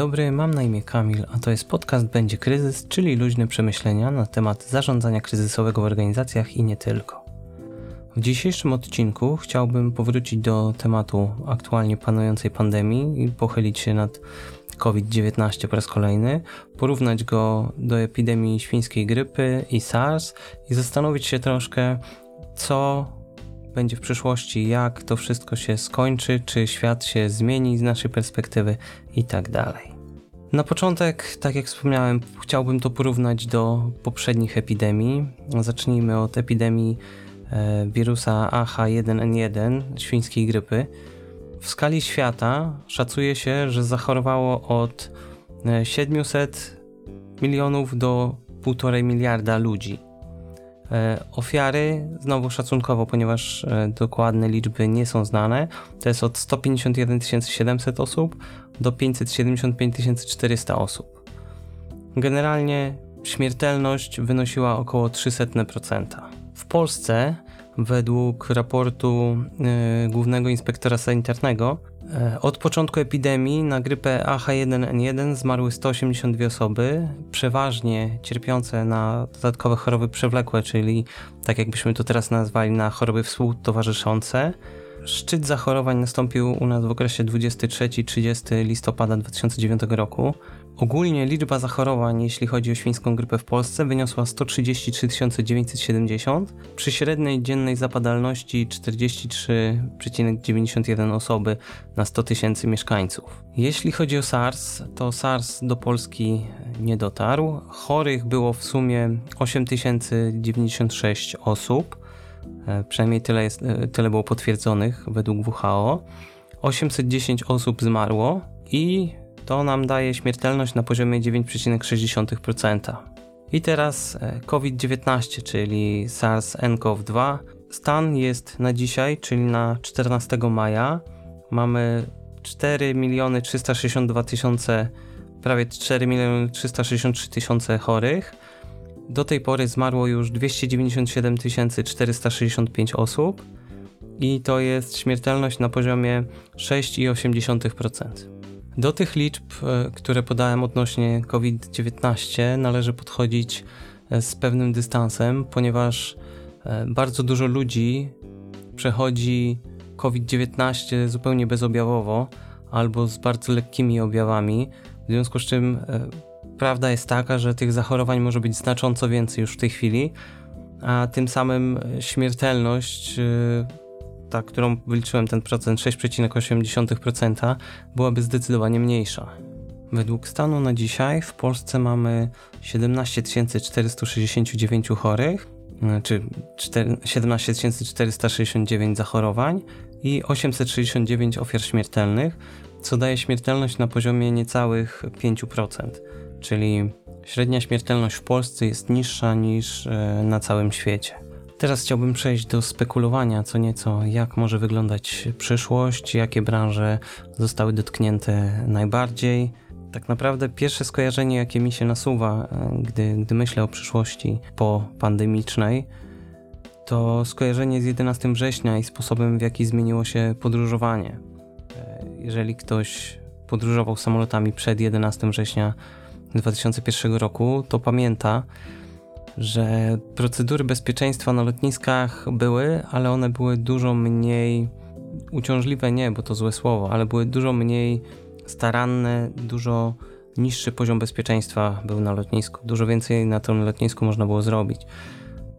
Dobry, mam na imię Kamil, a to jest podcast Będzie Kryzys, czyli luźne przemyślenia na temat zarządzania kryzysowego w organizacjach i nie tylko. W dzisiejszym odcinku chciałbym powrócić do tematu aktualnie panującej pandemii i pochylić się nad COVID-19 po raz kolejny, porównać go do epidemii świńskiej grypy i SARS i zastanowić się troszkę, co będzie w przyszłości, jak to wszystko się skończy, czy świat się zmieni z naszej perspektywy i tak dalej. Na początek, tak jak wspomniałem, chciałbym to porównać do poprzednich epidemii. Zacznijmy od epidemii e, wirusa AH1N1, świńskiej grypy. W skali świata szacuje się, że zachorowało od 700 e, milionów do 1,5 miliarda ludzi. E, ofiary, znowu szacunkowo, ponieważ e, dokładne liczby nie są znane, to jest od 151 700 osób do 575 400 osób. Generalnie śmiertelność wynosiła około 300%. W Polsce, według raportu yy, Głównego Inspektora Sanitarnego, E, od początku epidemii na grypę AH1N1 zmarły 182 osoby, przeważnie cierpiące na dodatkowe choroby przewlekłe, czyli tak jakbyśmy to teraz nazwali na choroby współtowarzyszące. Szczyt zachorowań nastąpił u nas w okresie 23-30 listopada 2009 roku. Ogólnie liczba zachorowań, jeśli chodzi o świńską grypę w Polsce, wyniosła 133 970 przy średniej dziennej zapadalności 43,91 osoby na 100 tysięcy mieszkańców. Jeśli chodzi o SARS, to SARS do Polski nie dotarł. Chorych było w sumie 8096 osób. E, przynajmniej tyle, jest, e, tyle było potwierdzonych według WHO. 810 osób zmarło i to nam daje śmiertelność na poziomie 9,6%. I teraz e, COVID-19, czyli SARS-CoV-2. Stan jest na dzisiaj, czyli na 14 maja. Mamy 4 miliony 362 tysiące, prawie 4 miliony 363 tysiące chorych. Do tej pory zmarło już 297 465 osób i to jest śmiertelność na poziomie 6,8%. Do tych liczb, e, które podałem odnośnie COVID-19, należy podchodzić e, z pewnym dystansem, ponieważ e, bardzo dużo ludzi przechodzi COVID-19 zupełnie bezobjawowo albo z bardzo lekkimi objawami, w związku z czym prawda jest taka, że tych zachorowań może być znacząco więcej już w tej chwili, a tym samym śmiertelność ta, którą wyliczyłem ten procent 6,8%, byłaby zdecydowanie mniejsza. Według stanu na dzisiaj w Polsce mamy 17 469 chorych, czy 17 469 zachorowań i 869 ofiar śmiertelnych, co daje śmiertelność na poziomie niecałych 5%, czyli średnia śmiertelność w Polsce jest niższa niż e, na całym świecie. Teraz chciałbym przejść do spekulowania co nieco, jak może wyglądać przyszłość, jakie branże zostały dotknięte najbardziej. Tak naprawdę pierwsze skojarzenie, jakie mi się nasuwa, e, gdy, gdy myślę o przyszłości po pandemicznej, to skojarzenie z 11 września i sposobem, w jaki zmieniło się podróżowanie. E, jeżeli ktoś podróżował samolotami przed 11 września 2001 roku, to pamięta, że procedury bezpieczeństwa na lotniskach były, ale one były dużo mniej uciążliwe, nie, bo to złe słowo, ale były dużo mniej staranne, dużo niższy poziom bezpieczeństwa był na lotnisku. Dużo więcej na tym lotnisku można było zrobić.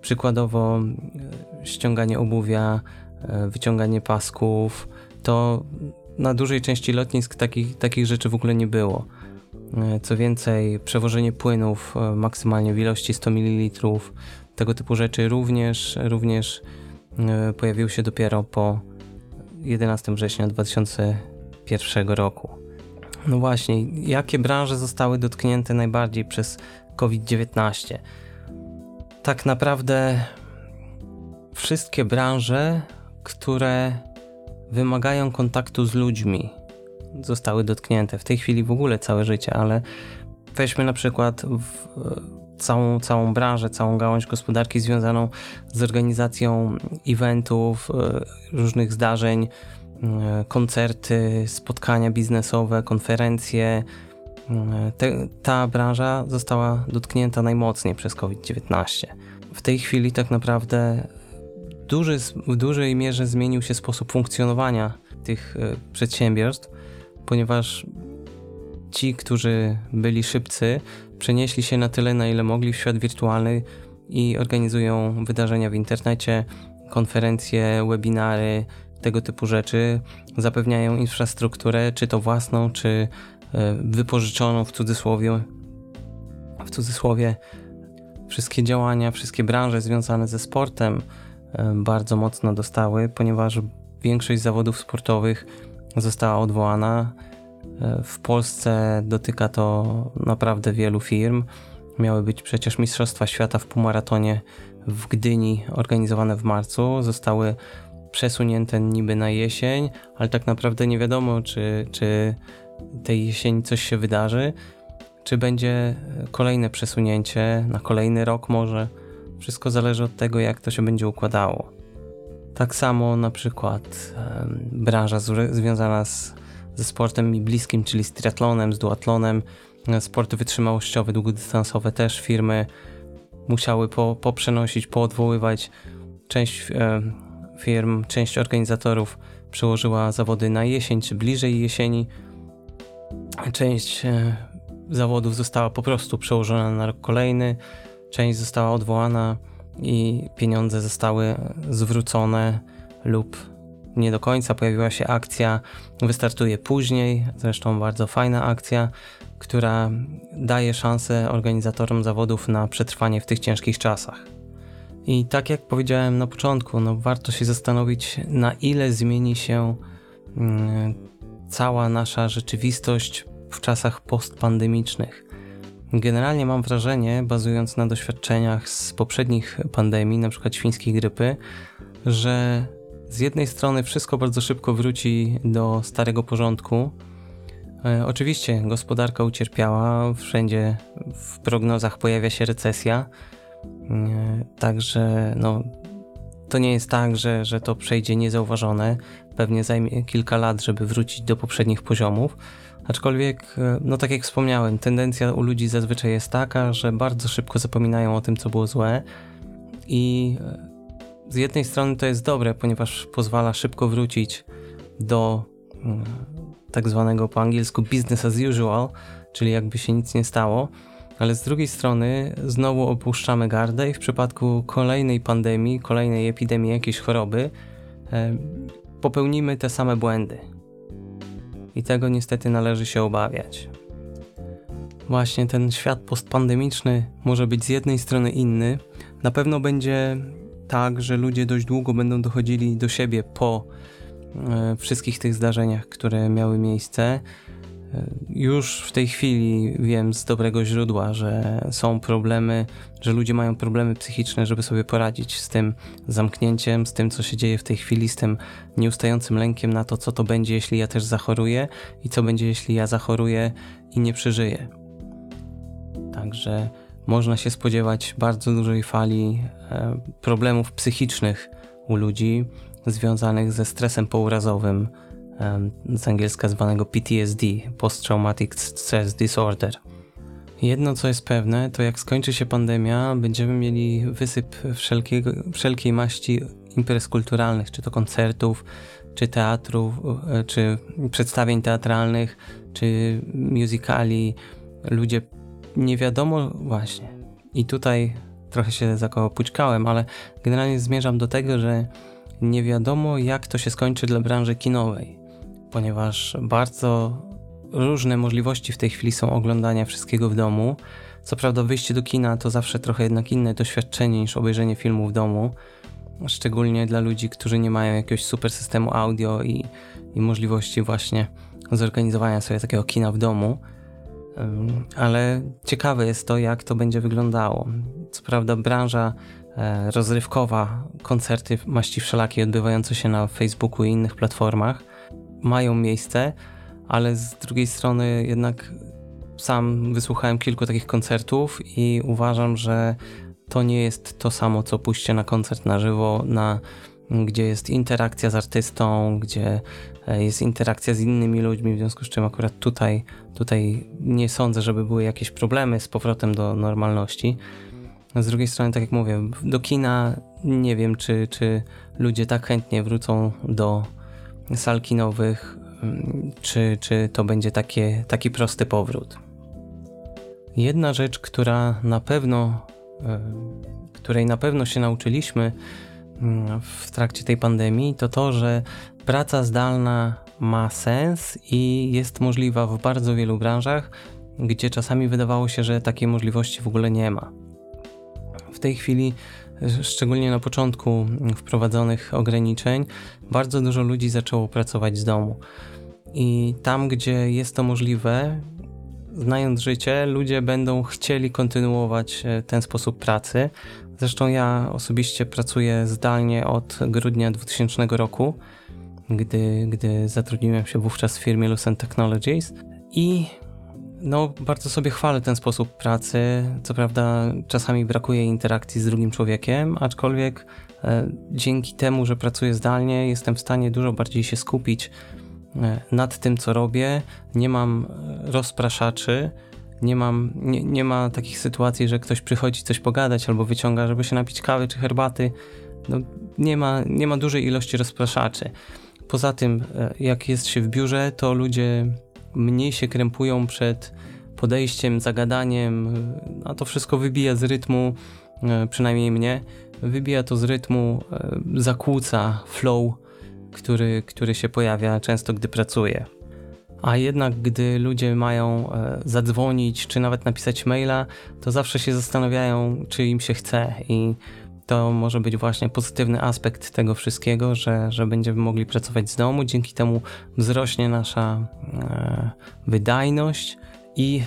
Przykładowo e, ściąganie obuwia, e, wyciąganie pasków, to na dużej części lotnisk takich, takich rzeczy w ogóle nie było. E, co więcej, przewożenie płynów e, maksymalnie w ilości 100 ml, tego typu rzeczy również, również e, pojawiły się dopiero po 11 września 2001 roku. No właśnie, jakie branże zostały dotknięte najbardziej przez COVID-19? Tak naprawdę wszystkie branże, które wymagają kontaktu z ludźmi, zostały dotknięte. W tej chwili w ogóle całe życie, ale weźmy na przykład w, całą, całą branżę, całą gałąź gospodarki związaną z organizacją eventów, e, różnych zdarzeń, e, koncerty, spotkania biznesowe, konferencje. E, te, ta branża została dotknięta najmocniej przez COVID-19. W tej chwili tak naprawdę duży, w dużej mierze zmienił się sposób funkcjonowania tych przedsiębiorstw, ponieważ ci, którzy byli szybcy, przenieśli się na tyle, na ile mogli w świat wirtualny i organizują wydarzenia w internecie, konferencje, webinary, tego typu rzeczy. Zapewniają infrastrukturę, czy to własną, czy e, wypożyczoną w cudzysłowie. W cudzysłowie wszystkie działania, wszystkie branże związane ze sportem e, bardzo mocno dostały, ponieważ większość zawodów sportowych została odwołana. E, w Polsce dotyka to naprawdę wielu firm. Miały być przecież Mistrzostwa Świata w półmaratonie w Gdyni organizowane w marcu. Zostały przesunięte niby na jesień, ale tak naprawdę nie wiadomo, czy, czy tej jesieni coś się wydarzy, czy będzie kolejne przesunięcie na kolejny rok może. Wszystko zależy od tego, jak to się będzie układało. Tak samo na przykład branża związana z ze sportem mi bliskim, czyli z triatlonem, z duatlonem, e, sporty wytrzymałościowe, długodystansowe też firmy musiały po, poprzenosić, poodwoływać. Część e, firm, część organizatorów przełożyła zawody na jesień, czy bliżej jesieni. Część e, zawodów została po prostu przełożona na rok kolejny, część została odwołana i pieniądze zostały zwrócone lub nie do końca pojawiła się akcja, wystartuje później, zresztą bardzo fajna akcja, która daje szansę organizatorom zawodów na przetrwanie w tych ciężkich czasach. I tak jak powiedziałem na początku, no warto się zastanowić, na ile zmieni się mm, cała nasza rzeczywistość w czasach postpandemicznych. Generalnie mam wrażenie, bazując na doświadczeniach z poprzednich pandemii, np. świńskiej grypy, że z jednej strony wszystko bardzo szybko wróci do starego porządku. E, oczywiście gospodarka ucierpiała, wszędzie w prognozach pojawia się recesja, e, także no, to nie jest tak, że, że to przejdzie niezauważone. Pewnie zajmie kilka lat, żeby wrócić do poprzednich poziomów. Aczkolwiek, e, no tak jak wspomniałem, tendencja u ludzi zazwyczaj jest taka, że bardzo szybko zapominają o tym, co było złe i z jednej strony to jest dobre, ponieważ pozwala szybko wrócić do mm, tak zwanego po angielsku business as usual, czyli jakby się nic nie stało, ale z drugiej strony znowu opuszczamy gardę i w przypadku kolejnej pandemii, kolejnej epidemii jakiejś choroby e, popełnimy te same błędy. I tego niestety należy się obawiać. Właśnie ten świat postpandemiczny może być z jednej strony inny, na pewno będzie tak, że ludzie dość długo będą dochodzili do siebie po e, wszystkich tych zdarzeniach, które miały miejsce. Już w tej chwili wiem z dobrego źródła, że są problemy, że ludzie mają problemy psychiczne, żeby sobie poradzić z tym zamknięciem, z tym, co się dzieje w tej chwili, z tym nieustającym lękiem na to, co to będzie, jeśli ja też zachoruję i co będzie, jeśli ja zachoruję i nie przeżyję. Także można się spodziewać bardzo dużej fali e, problemów psychicznych u ludzi związanych ze stresem pourazowym, z angielska zwanego PTSD, Post Traumatic Stress Disorder. Jedno, co jest pewne, to jak skończy się pandemia, będziemy mieli wysyp wszelkiego, wszelkiej maści imprez kulturalnych, czy to koncertów, czy teatrów, e, czy przedstawień teatralnych, czy musicali. Ludzie nie wiadomo właśnie. I tutaj trochę się zakopućkałem, ale generalnie zmierzam do tego, że nie wiadomo jak to się skończy dla branży kinowej, ponieważ bardzo różne możliwości w tej chwili są oglądania wszystkiego w domu. Co prawda wyjście do kina to zawsze trochę jednak inne doświadczenie niż obejrzenie filmu w domu, szczególnie dla ludzi, którzy nie mają jakiegoś super systemu audio i, i możliwości właśnie zorganizowania sobie takiego kina w domu ale ciekawe jest to, jak to będzie wyglądało. Co prawda, branża e, rozrywkowa, koncerty maści wszelakie odbywające się na Facebooku i innych platformach mają miejsce, ale z drugiej strony jednak sam wysłuchałem kilku takich koncertów i uważam, że to nie jest to samo, co pójście na koncert na żywo, na gdzie jest interakcja z artystą, gdzie e, jest interakcja z innymi ludźmi, w związku z czym akurat tutaj, tutaj nie sądzę, żeby były jakieś problemy z powrotem do normalności. Z drugiej strony, tak jak mówię, do kina nie wiem, czy, czy ludzie tak chętnie wrócą do sal kinowych, mm, czy, czy to będzie takie, taki prosty powrót. Jedna rzecz, która na pewno, e, której na pewno się nauczyliśmy mm, w trakcie tej pandemii, to to, że praca zdalna ma sens i jest możliwa w bardzo wielu branżach, gdzie czasami wydawało się, że takiej możliwości w ogóle nie ma. W tej chwili, szczególnie na początku wprowadzonych ograniczeń, bardzo dużo ludzi zaczęło pracować z domu. I tam, gdzie jest to możliwe, znając życie, ludzie będą chcieli kontynuować e, ten sposób pracy. Zresztą ja osobiście pracuję zdalnie od grudnia 2000 roku, gdy, gdy zatrudniłem się wówczas w firmie Lucent Technologies i no, bardzo sobie chwalę ten sposób pracy. Co prawda, czasami brakuje interakcji z drugim człowiekiem, aczkolwiek e, dzięki temu, że pracuję zdalnie, jestem w stanie dużo bardziej się skupić e, nad tym, co robię. Nie mam e, rozpraszaczy, nie, mam, nie, nie ma takich sytuacji, że ktoś przychodzi coś pogadać albo wyciąga, żeby się napić kawy czy herbaty. No, nie, ma, nie ma dużej ilości rozpraszaczy. Poza tym, e, jak jest się w biurze, to ludzie mniej się krępują przed podejściem, zagadaniem, a to wszystko wybija z rytmu, e, przynajmniej mnie, wybija to z rytmu, e, zakłóca flow, który, który się pojawia często, gdy pracuję. A jednak, gdy ludzie mają e, zadzwonić, czy nawet napisać maila, to zawsze się zastanawiają, czy im się chce i to może być właśnie pozytywny aspekt tego wszystkiego, że, że będziemy mogli pracować z domu, dzięki temu wzrośnie nasza e, wydajność i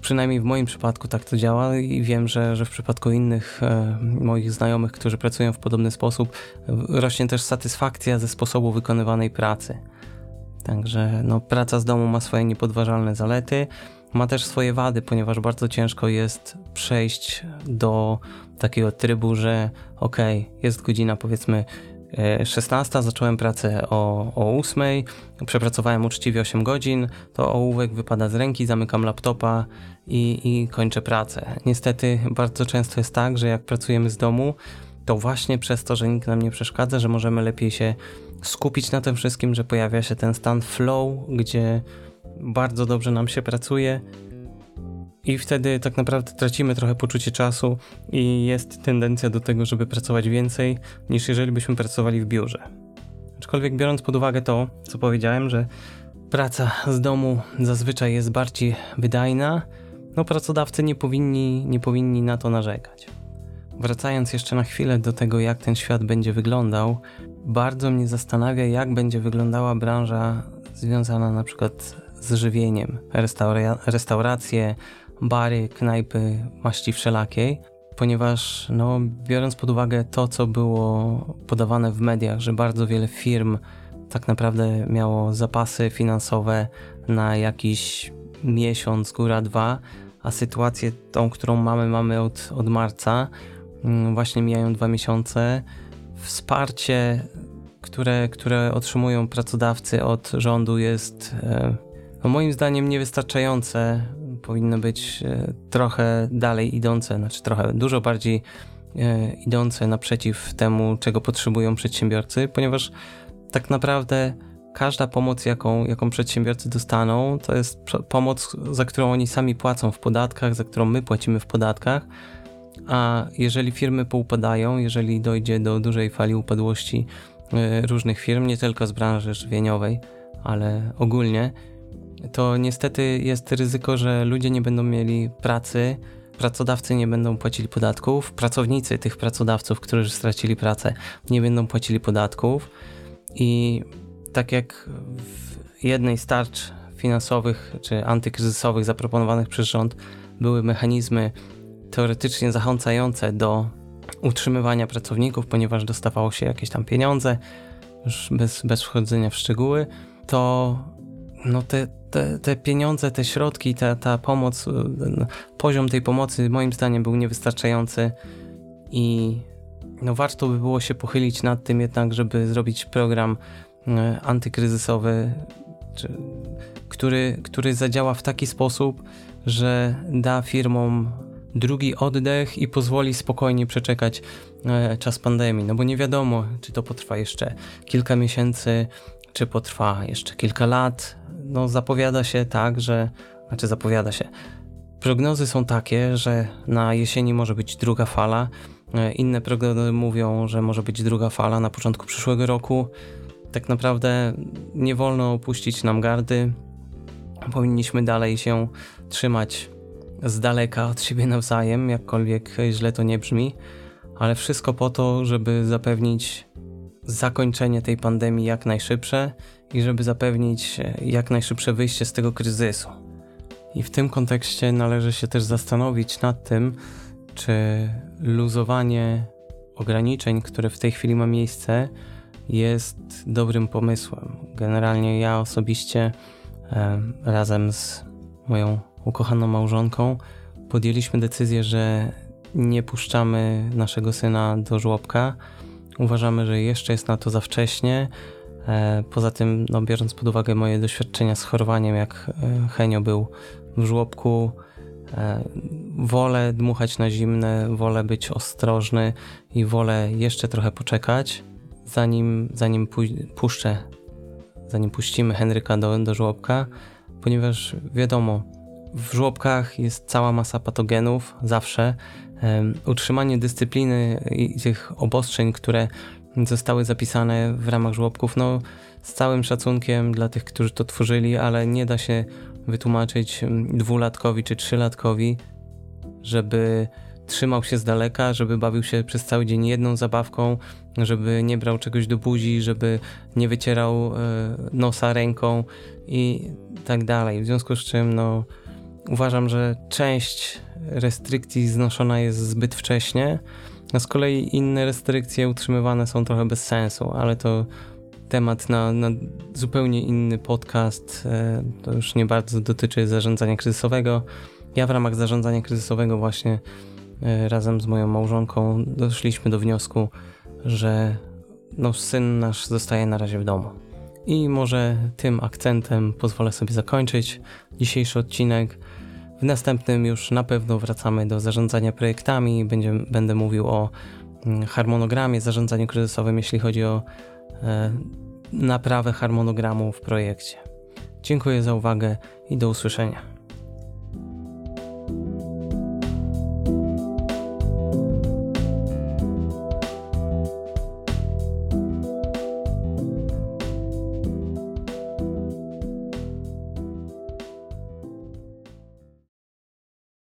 przynajmniej w moim przypadku tak to działa i wiem, że, że w przypadku innych e, moich znajomych, którzy pracują w podobny sposób, rośnie też satysfakcja ze sposobu wykonywanej pracy. Także no, praca z domu ma swoje niepodważalne zalety, ma też swoje wady, ponieważ bardzo ciężko jest przejść do takiego trybu, że ok, jest godzina powiedzmy 16, e, zacząłem pracę o, o 8, przepracowałem uczciwie 8 godzin, to ołówek wypada z ręki, zamykam laptopa i, i kończę pracę. Niestety bardzo często jest tak, że jak pracujemy z domu, to właśnie przez to, że nikt nam nie przeszkadza, że możemy lepiej się skupić na tym wszystkim, że pojawia się ten stan flow, gdzie bardzo dobrze nam się pracuje i wtedy tak naprawdę tracimy trochę poczucie czasu i jest tendencja do tego, żeby pracować więcej niż jeżeli byśmy pracowali w biurze. Aczkolwiek biorąc pod uwagę to, co powiedziałem, że praca z domu zazwyczaj jest bardziej wydajna, no pracodawcy nie powinni, nie powinni na to narzekać. Wracając jeszcze na chwilę do tego, jak ten świat będzie wyglądał, bardzo mnie zastanawia, jak będzie wyglądała branża związana na przykład z żywieniem, restaura restauracje, bary, knajpy maści wszelakiej, ponieważ no, biorąc pod uwagę to, co było podawane w mediach, że bardzo wiele firm tak naprawdę miało zapasy finansowe na jakiś miesiąc, góra dwa, a sytuację tą, którą mamy, mamy od, od marca, mm, właśnie mijają dwa miesiące. Wsparcie, które, które otrzymują pracodawcy od rządu jest e, moim zdaniem niewystarczające powinno być e, trochę dalej idące, znaczy trochę dużo bardziej e, idące naprzeciw temu, czego potrzebują przedsiębiorcy, ponieważ tak naprawdę każda pomoc, jaką, jaką przedsiębiorcy dostaną, to jest pomoc, za którą oni sami płacą w podatkach, za którą my płacimy w podatkach. A jeżeli firmy poupadają, jeżeli dojdzie do dużej fali upadłości e, różnych firm, nie tylko z branży żywieniowej, ale ogólnie, to niestety jest ryzyko, że ludzie nie będą mieli pracy, pracodawcy nie będą płacili podatków, pracownicy tych pracodawców, którzy stracili pracę, nie będą płacili podatków. I tak jak w jednej z tarcz finansowych czy antykryzysowych zaproponowanych przez rząd były mechanizmy teoretycznie zachęcające do utrzymywania pracowników, ponieważ dostawało się jakieś tam pieniądze, już bez, bez wchodzenia w szczegóły, to no te, te, te pieniądze, te środki, ta, ta pomoc, y, poziom tej pomocy moim zdaniem był niewystarczający i no warto by było się pochylić nad tym jednak, żeby zrobić program e, antykryzysowy, czy, który, który zadziała w taki sposób, że da firmom drugi oddech i pozwoli spokojnie przeczekać e, czas pandemii. No bo nie wiadomo, czy to potrwa jeszcze kilka miesięcy, czy potrwa jeszcze kilka lat. No zapowiada się tak, że, znaczy zapowiada się. Prognozy są takie, że na jesieni może być druga fala. E, inne prognozy mówią, że może być druga fala na początku przyszłego roku. Tak naprawdę nie wolno opuścić nam gardy. Powinniśmy dalej się trzymać z daleka od siebie nawzajem, jakkolwiek źle to nie brzmi, ale wszystko po to, żeby zapewnić zakończenie tej pandemii jak najszybsze i żeby zapewnić jak najszybsze wyjście z tego kryzysu. I w tym kontekście należy się też zastanowić nad tym, czy luzowanie ograniczeń, które w tej chwili ma miejsce, jest dobrym pomysłem. Generalnie ja osobiście e, razem z moją ukochaną małżonką podjęliśmy decyzję, że nie puszczamy naszego syna do żłobka. Uważamy, że jeszcze jest na to za wcześnie. E, poza tym, no, biorąc pod uwagę moje doświadczenia z chorowaniem, jak e, Henio był w żłobku, e, wolę dmuchać na zimne, wolę być ostrożny i wolę jeszcze trochę poczekać, zanim, zanim puszczę, zanim puścimy Henryka do, do żłobka, ponieważ wiadomo, w żłobkach jest cała masa patogenów, zawsze. Utrzymanie dyscypliny i tych obostrzeń, które zostały zapisane w ramach żłobków, no z całym szacunkiem dla tych, którzy to tworzyli, ale nie da się wytłumaczyć dwulatkowi czy trzylatkowi, żeby trzymał się z daleka, żeby bawił się przez cały dzień jedną zabawką, żeby nie brał czegoś do buzi, żeby nie wycierał e, nosa ręką i tak dalej. W związku z czym, no, uważam, że część restrykcji znoszona jest zbyt wcześnie, a z kolei inne restrykcje utrzymywane są trochę bez sensu, ale to temat na, na zupełnie inny podcast. E, to już nie bardzo dotyczy zarządzania kryzysowego. Ja w ramach zarządzania kryzysowego właśnie e, razem z moją małżonką doszliśmy do wniosku, że no, syn nasz zostaje na razie w domu. I może tym akcentem pozwolę sobie zakończyć dzisiejszy odcinek. W następnym już na pewno wracamy do zarządzania projektami. Będzie, będę mówił o mm, harmonogramie, zarządzaniu kryzysowym, jeśli chodzi o e, naprawę harmonogramu w projekcie. Dziękuję za uwagę i do usłyszenia.